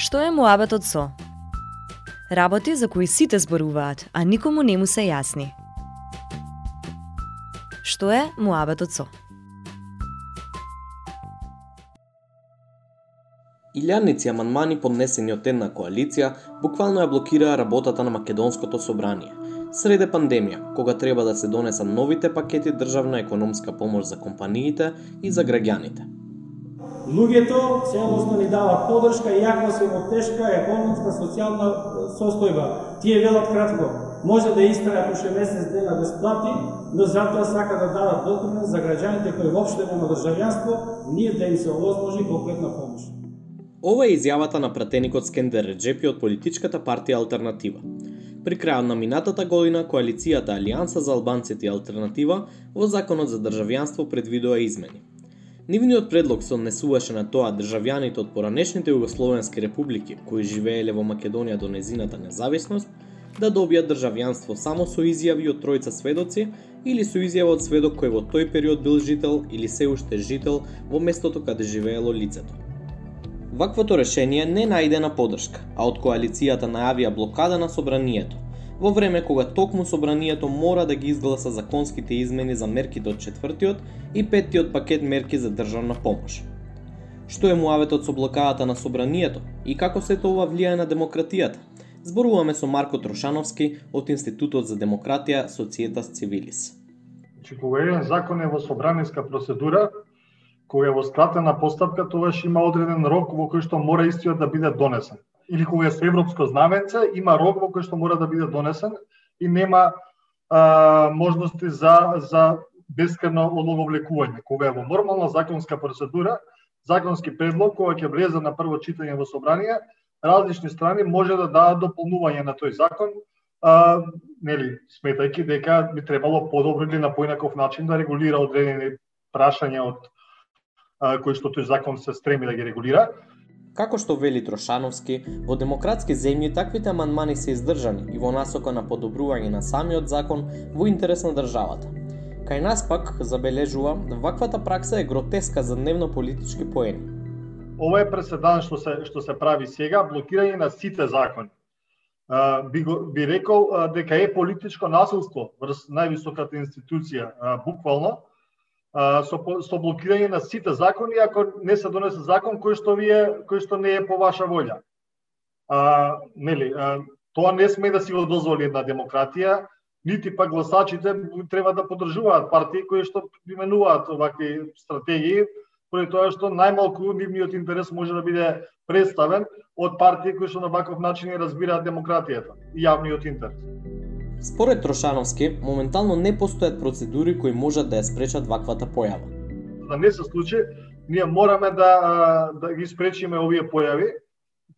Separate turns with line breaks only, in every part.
Што е муабетот со? Работи за кои сите зборуваат, а никому не му се јасни. Што е муабетот со?
Илјаници аманмани поднесени од една коалиција буквално ја блокираа работата на Македонското собрание. Среде пандемија, кога треба да се донесат новите пакети државна економска помош за компаниите и за граѓаните.
Луѓето целосно ни дават подршка иако се во тешка економска социјална состојба. Тие велат кратко, може да истраат уште месец дена без плати, но затоа сака да дадат документ за граѓаните кои воопште нема државјанство, ние да им се овозможи конкретна помош.
Ова е изјавата на пратеникот Скендер Реджепи од политичката партија Алтернатива. При крајот на минатата година, коалицијата Алијанса за албанците и Алтернатива во Законот за државјанство предвидува измени. Нивниот предлог се однесуваше на тоа државјаните од поранешните југословенски републики кои живееле во Македонија до незината независност да добијат државјанство само со изјави од тројца сведоци или со изјава од сведок кој во тој период бил жител или се уште жител во местото каде живеело лицето. Ваквото решение не најде на подршка, а од коалицијата најавија блокада на собранието, во време кога токму собранието мора да ги изгласа законските измени за мерките од четвртиот и петтиот пакет мерки за државна помош. Што е муаветот со блокадата на собранието и како се тоа влијае на демократијата? Зборуваме со Марко Трошановски од Институтот за демократија Социетас Цивилис.
Значи, кога еден закон е во собраниска процедура, кога е во скратена постапка, тогаш има одреден рок во кој што мора истиот да биде донесен или кога е со европско знаменце, има рок во кој што мора да биде донесен и нема а, можности за за бескрено одлаговлекување. Кога е во нормална законска процедура, законски предлог кога ќе влезе на прво читање во собрание, различни страни може да дадат дополнување на тој закон, а, нели, сметајќи дека би требало подобро или на поинаков начин да регулира одредени прашања од а, кои што тој закон се стреми да ги регулира.
Како што вели Трошановски, во демократски земји таквите амандмани се издржани и во насока на подобрување на самиот закон во интерес на државата. Кај нас пак, забележува, ваквата пракса е гротеска за дневно политички поени.
Ова е преседан што се што се прави сега, блокирање на сите закони. Би, го, би рекол дека е политичко насилство врз највисоката институција, буквално, со, со блокирање на сите закони ако не се донесе закон кој што вие кој што не е по ваша волја. А, нели, а, тоа не сме да си го дозволи една демократија, нити пак гласачите треба да поддржуваат партии кои што именуваат овакви стратегии, поради тоа што најмалку нивниот интерес може да биде представен од партии кои што на ваков начин разбираат демократијата и јавниот интерес.
Според Трошановски, моментално не постојат процедури кои можат да ја спречат ваквата појава.
Да не се случи, ние мораме да, да ги спречиме овие појави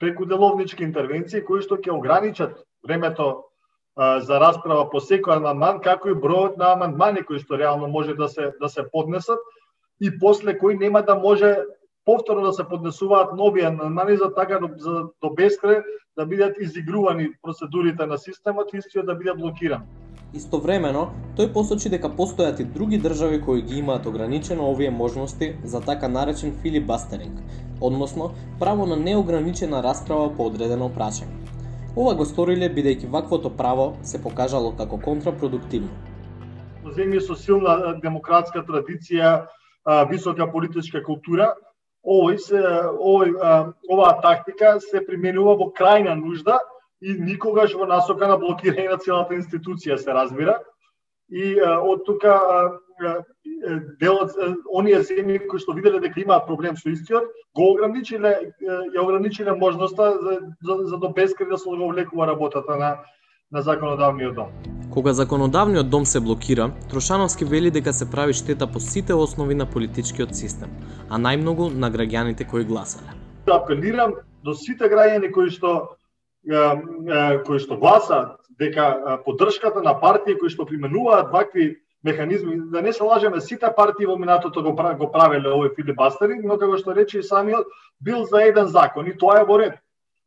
преку деловнички интервенции кои што ќе ограничат времето а, за расправа по секој амандман, како и бројот на амандмани кои што реално може да се да се поднесат и после кои нема да може повторно да се поднесуваат нови амандмани за така за до бескрај да бидат изигрувани процедурите на системот и истиот да биде блокиран.
Истовремено, тој посочи дека постојат и други држави кои ги имаат ограничено овие можности за така наречен филибастеринг, односно право на неограничена расправа по одредено прашање. Ова го сториле бидејќи ваквото право се покажало како контрапродуктивно.
Во земји со силна демократска традиција, висока политичка култура, овој се овој оваа тактика се применува во крајна нужда и никогаш во насока на блокирање на целата институција се разбира. И од тука делот оние земји кои што виделе дека имаат проблем со истиот, го ограничиле ја ограничиле можноста за за, за до бескрај да се одговлекува работата на на законодавниот дом.
Кога законодавниот дом се блокира, Трошановски вели дека се прави штета по сите основи на политичкиот систем, а најмногу на граѓаните кои гласале.
Апелирам до сите граѓани кои што кои што гласаат дека поддршката на партии кои што применуваат вакви механизми, да не се лажеме, сите партии во минатото го, го правеле овој филибастеринг, но како што рече и самиот, бил за еден закон и тоа е во ред.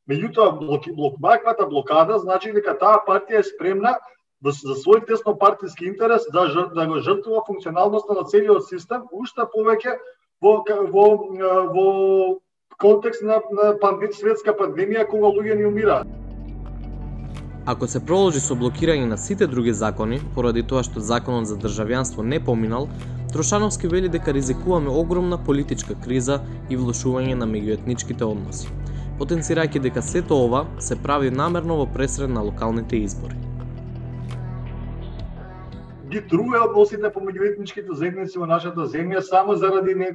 Меѓутоа, блок, блок, блокада значи дека таа партија е спремна Да за свој тесно партиски интерес да, да го жртува функционалноста на целиот систем, уште повеќе во, во, во контекст на, на пандем, светска пандемија кога луѓе ни умираат.
Ако се проложи со блокирање на сите други закони, поради тоа што законот за државјанство не поминал, Трошановски вели дека ризикуваме огромна политичка криза и влошување на меѓуетничките односи, потенцирајќи дека сето ова се прави намерно во пресред на локалните избори.
Ги труве односите помеѓу етничките заедници во нашата земја само заради не,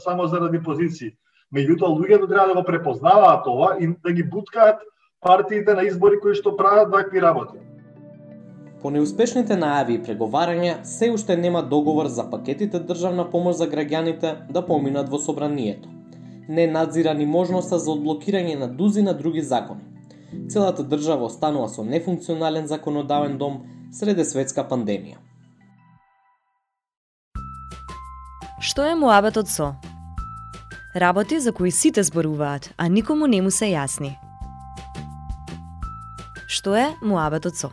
само заради позиции. Меѓутоа луѓето треба да го препознаваат ова и да ги буткаат партиите на избори кои што прават вакви работи.
По неуспешните најави и преговарања, се уште нема договор за пакетите државна помош за граѓаните да поминат во собранието. Не надзира ни можноста за одблокирање на дузи на други закони. Целата држава останува со нефункционален законодавен дом среде светска пандемија.
Што е муабетот со? Работи за кои сите зборуваат, а никому не му се јасни. Што е муабетот со?